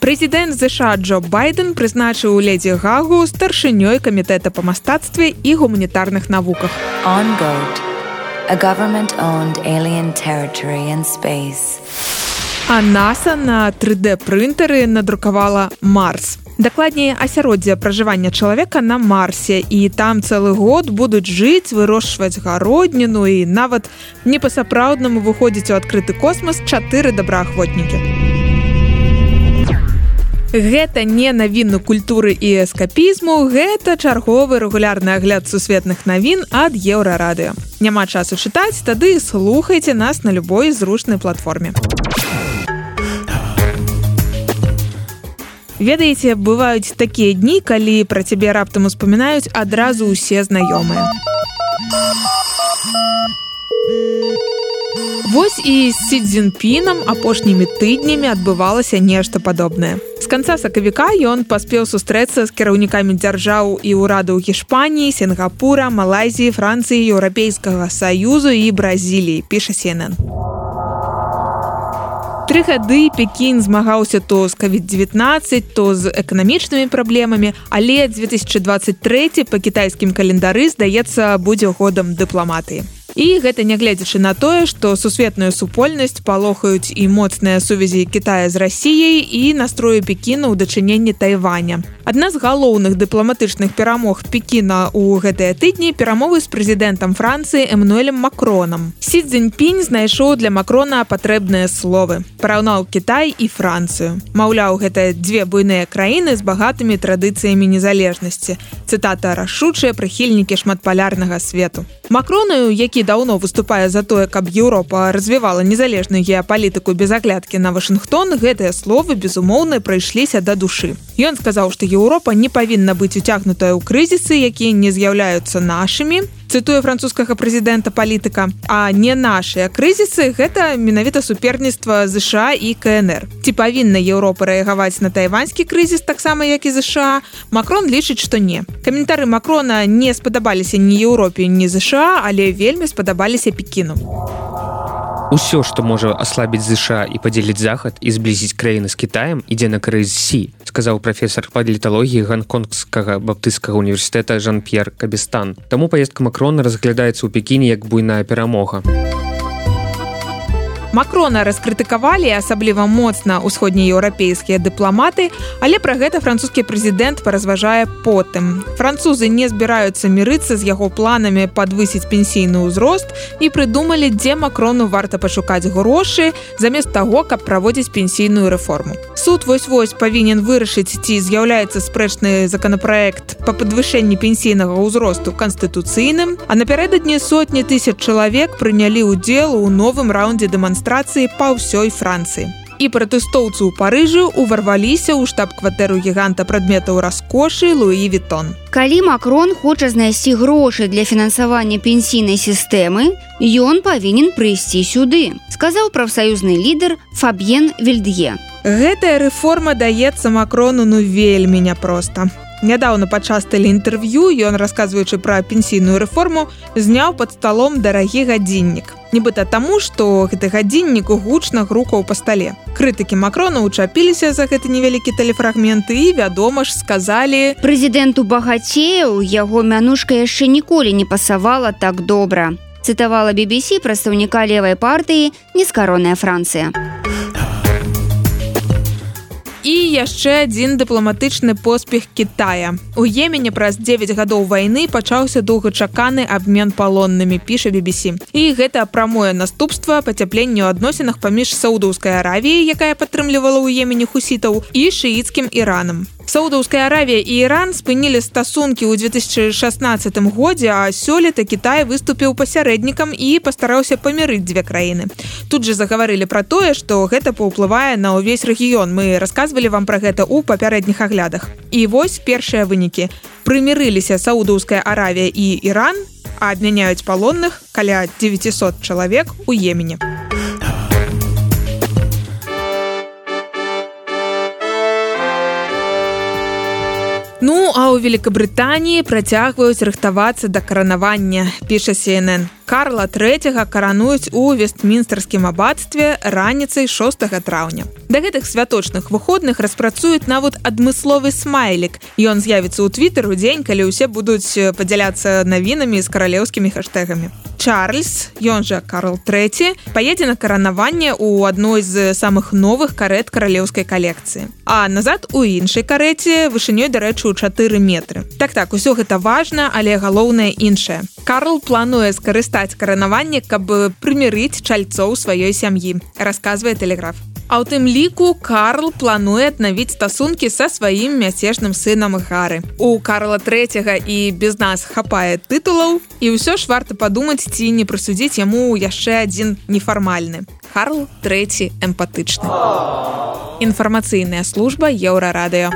Прэзідэнт ЗША Джо байден прызначыў ледзі гагу старшынёй камітэта па мастацтве і гуманітарных навуках a government owned alien territory in space. А NASA на 3D прынтары надрукавала Марс. Дакладней асяроддзе пражывання чалавека на марсе і там цэлы год будуць жыць, вырошчваць гародніну і нават не па-сапраўднаму выходзіць у адкрыты космас чатыры добраахвотнікі. Гэта не навіну культуры і эскапізму, гэта чарговы рэгулярны агляд сусветных навін ад еўрарадыё. Няма часу чытаць, тады слухайце нас на любой зручнай платформе. ведаеце бываюць такія дні калі пра цябе раптам успамінаюць адразу ўсе знаёмыя Вось і з сідзінпінам апошнімі тыднямі адбывалася нешта падобнае. З канца сакавіка ён паспеў сустрэцца з кіраўнікамі дзяржаў і ўрадаў Гішпаніі, Сінгапура, Малайзіі, Францыі, еўрапейскага саюзу і Бразіліі, піша Сенэн тры гады пекін змагаўся то з covid-19 то з эканамічнымі праблемамі але 2023 по кітайскім календары здаецца будзе годам дыпламатыі І гэта нягледзячы на тое, што сусветную супольнасць палохаюць і моцныя сувязі Китая з рассіяй і настрою пекіна ў дачыненні тайваня. Адна з галоўных дыпламатычных перамог пекіна ў гэтыя тыдні перамовы з прэзідэнтам Францыі Эмнуэлем Макронам. Сі Цзіньпінь знайшоў для Макрона патрэбныя словы. Параўнаў Кітай і Францыю. Маўляў, гэта дзве буйныя краіны з багатымі традыцыямі незалежнасці. Цытата рашучыя прыхільнікі шматпалярнага свету. Макронаю, які даўно выступае за тое каб Еўропа развівала незалежную геапалітыку без аглядкі на Вашынгтон гэтыя словы безумоўна прыйшліся да душы. Ён сказаў што Еўропа не павінна быць уцягнутая ў крызісы якія не з'яўляюцца нашымі цытуе французскага прэзідэнта палітыка. А не нашыя крызісы гэта менавіта суперніцтва ЗША і кнр ці павінна Еўропа рэагаваць на тайваньскі крызіс таксама як і ЗША? Макрон лічыць што не. Каментары макрона не спадабаліся ні Еўропе ні ЗША але вельмі спадабаліся пекіну. Усё, што можа аслабіць ЗША і падзеліць захад і зблізіць краіны з Китаем ідзе на крыз сі сказаў прафесор паліталогіі ганконгскага баптыцкага універсітэта Жан-П'ер Кабестан. Таму паездка Макрона разглядаецца ў пекіне як буйная перамога. Макрона раскрытыкавалі асабліва моцна ўсходнееўрапейскія дыпламаты, але пра гэта французскі прэзідэнт паразважае потым. Французы не збіраюцца мірыцца з яго планамі падвысіць пенсійны ўзрост і прыдумалі, дзе макрону варта пашукаць грошы замест таго, каб праводзіць пенсійную рэформу. Суд вось-вось павінен вырашыць, ці з'яўляецца спрэчны законапраект па падвышэнні пенсійнага ўзросту канстытуцыйным, а напярэдадні сотні тысяч чалавек прынялі ўдзел у новым раўндзе дэманстрацыі дэманстрацыі па ўсёй францыі. І пратэстоўцы ў парыжы уварваліся ў штаб-кватэру гіганта прадметаў раскошы луі вітон. Калі макрон хоча знайсці грошы для фінансавання пенсійнай сістэмы ён павінен прыйсці сюды сказаў прафсаюзны лідар фаб'ен вельдье гэтая рэформа даецца макрону ну вельмі няпроста. Нядаўна падчас тэлеінтэрв'ю ён расказваючы пра пенсійную рэформу зняў под сталом дарагі гадзіннік нібыта таму што гэты гадзіннік гучна грукаў па стале. Крытыкі макрона учапіліся за гэты невялікі тэлефрагменты і вядома ж сказалі прэзідэнту багацеў яго мянушка яшчэ ніколі не пасавала так добра цытавала BBC прадстаўніка левай партыі нескаронная Францыя і яшчэ адзін дыпламатычны поспех Китая. У Емене праз 9 гадоў вайны пачаўся доўгачаканы абмен палоннымі піша BBC. І гэта прамое наступства пацяпленню адносінах паміж саудаўскай аравіяй, якая падтрымлівала ў Емене хусітаў і шыіцкім іранам. Саудаўская аравія і Іран спынілі стасункі ў 2016 годзе, а сёлета Кітай выступіў пасярэднікам і пастараўся памірыць дзве краіны. Тут жа загаварылі пра тое, што гэта паўплывае на ўвесь рэгіён. Мы расказвалі вам пра гэта ў папярэдніх аглядах. І вось першыя вынікі. Прымірыліся Саудаўская аравія і Іран, а абмяняюць палонных каля 900 чалавек у Емене. Ну а ў Великабрытаніі працягваюць рыхтавацца да каранавання піша CNN. Карла III карануюць у вестмінстарскім абадстве раніцай 6 траўня. Да гэтых святочных выходных распрацуюць нават адмысловы смайлік. Ён з'явіцца ў твиттер у дзень, калі ўсе будуць падзяляцца навінамі з каралеўскімі хаштэгамі. Чарльз, ён жа Карл III, паедзе на каранаванне ў адной з самых новых карет каралеўскай калекцыі. А назад у іншай карэце вышынёй, дарэчы, у 4 метры. Так так, усё гэта важна, але галоўнае іншае. Карл плануе скарыстаць каранаванне, каб прымірыць чальцоў сваёй сям'і, расказвае тэлеграф. Ў тым ліку Карл плануе аднавіць стасункі са сваім мяцежным сынам гары. У Карла трэцяга і без нас хапае тытулаў і ўсё ж варта падумаць, ці не прысудзіць яму яшчэ адзін нефармальны. Карл трэці эмпатычны. Інфармацыйная служба еўрарадыё.